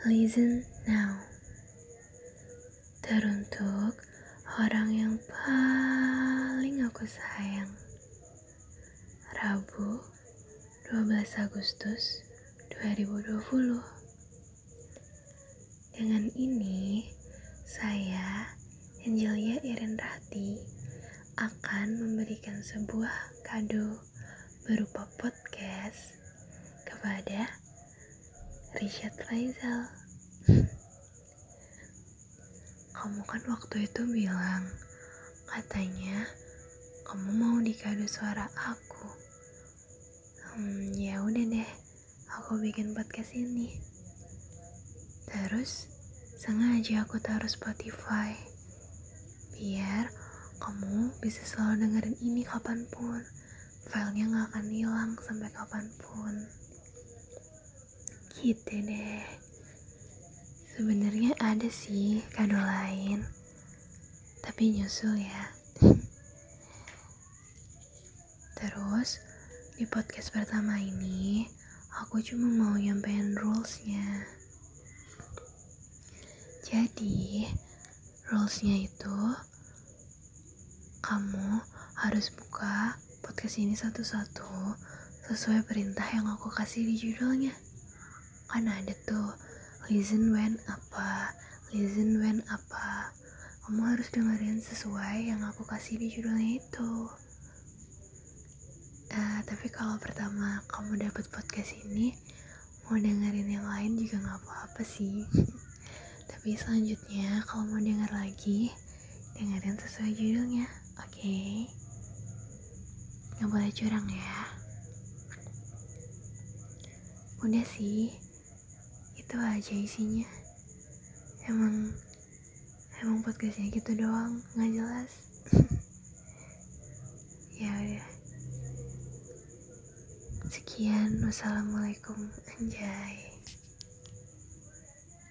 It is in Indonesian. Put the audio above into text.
Listen now. Teruntuk orang yang paling aku sayang. Rabu 12 Agustus 2020. Dengan ini, saya, Angelia Iren Rati, akan memberikan sebuah kado berupa podcast kepada Richard Faisal. Kamu kan waktu itu bilang, katanya kamu mau dikado suara aku. Hmm, ya udah deh, aku bikin podcast ini. Terus sengaja aku taruh Spotify biar kamu bisa selalu dengerin ini kapan pun filenya gak akan hilang sampai kapan pun gitu deh. Sebenarnya ada sih kado lain tapi nyusul ya. Terus di podcast pertama ini aku cuma mau nyampein rulesnya. Jadi rulesnya itu kamu harus buka podcast ini satu-satu sesuai perintah yang aku kasih di judulnya. Kan ada tuh listen when apa, listen when apa. Kamu harus dengerin sesuai yang aku kasih di judulnya itu. Uh, tapi kalau pertama kamu dapat podcast ini, mau dengerin yang lain juga nggak apa-apa sih. tapi selanjutnya kalau mau denger lagi, dengerin sesuai judulnya. Oke, okay. nggak boleh curang ya. Udah sih, itu aja isinya. Emang, emang podcastnya gitu doang, nggak jelas. ya udah. Sekian, wassalamualaikum, anjay.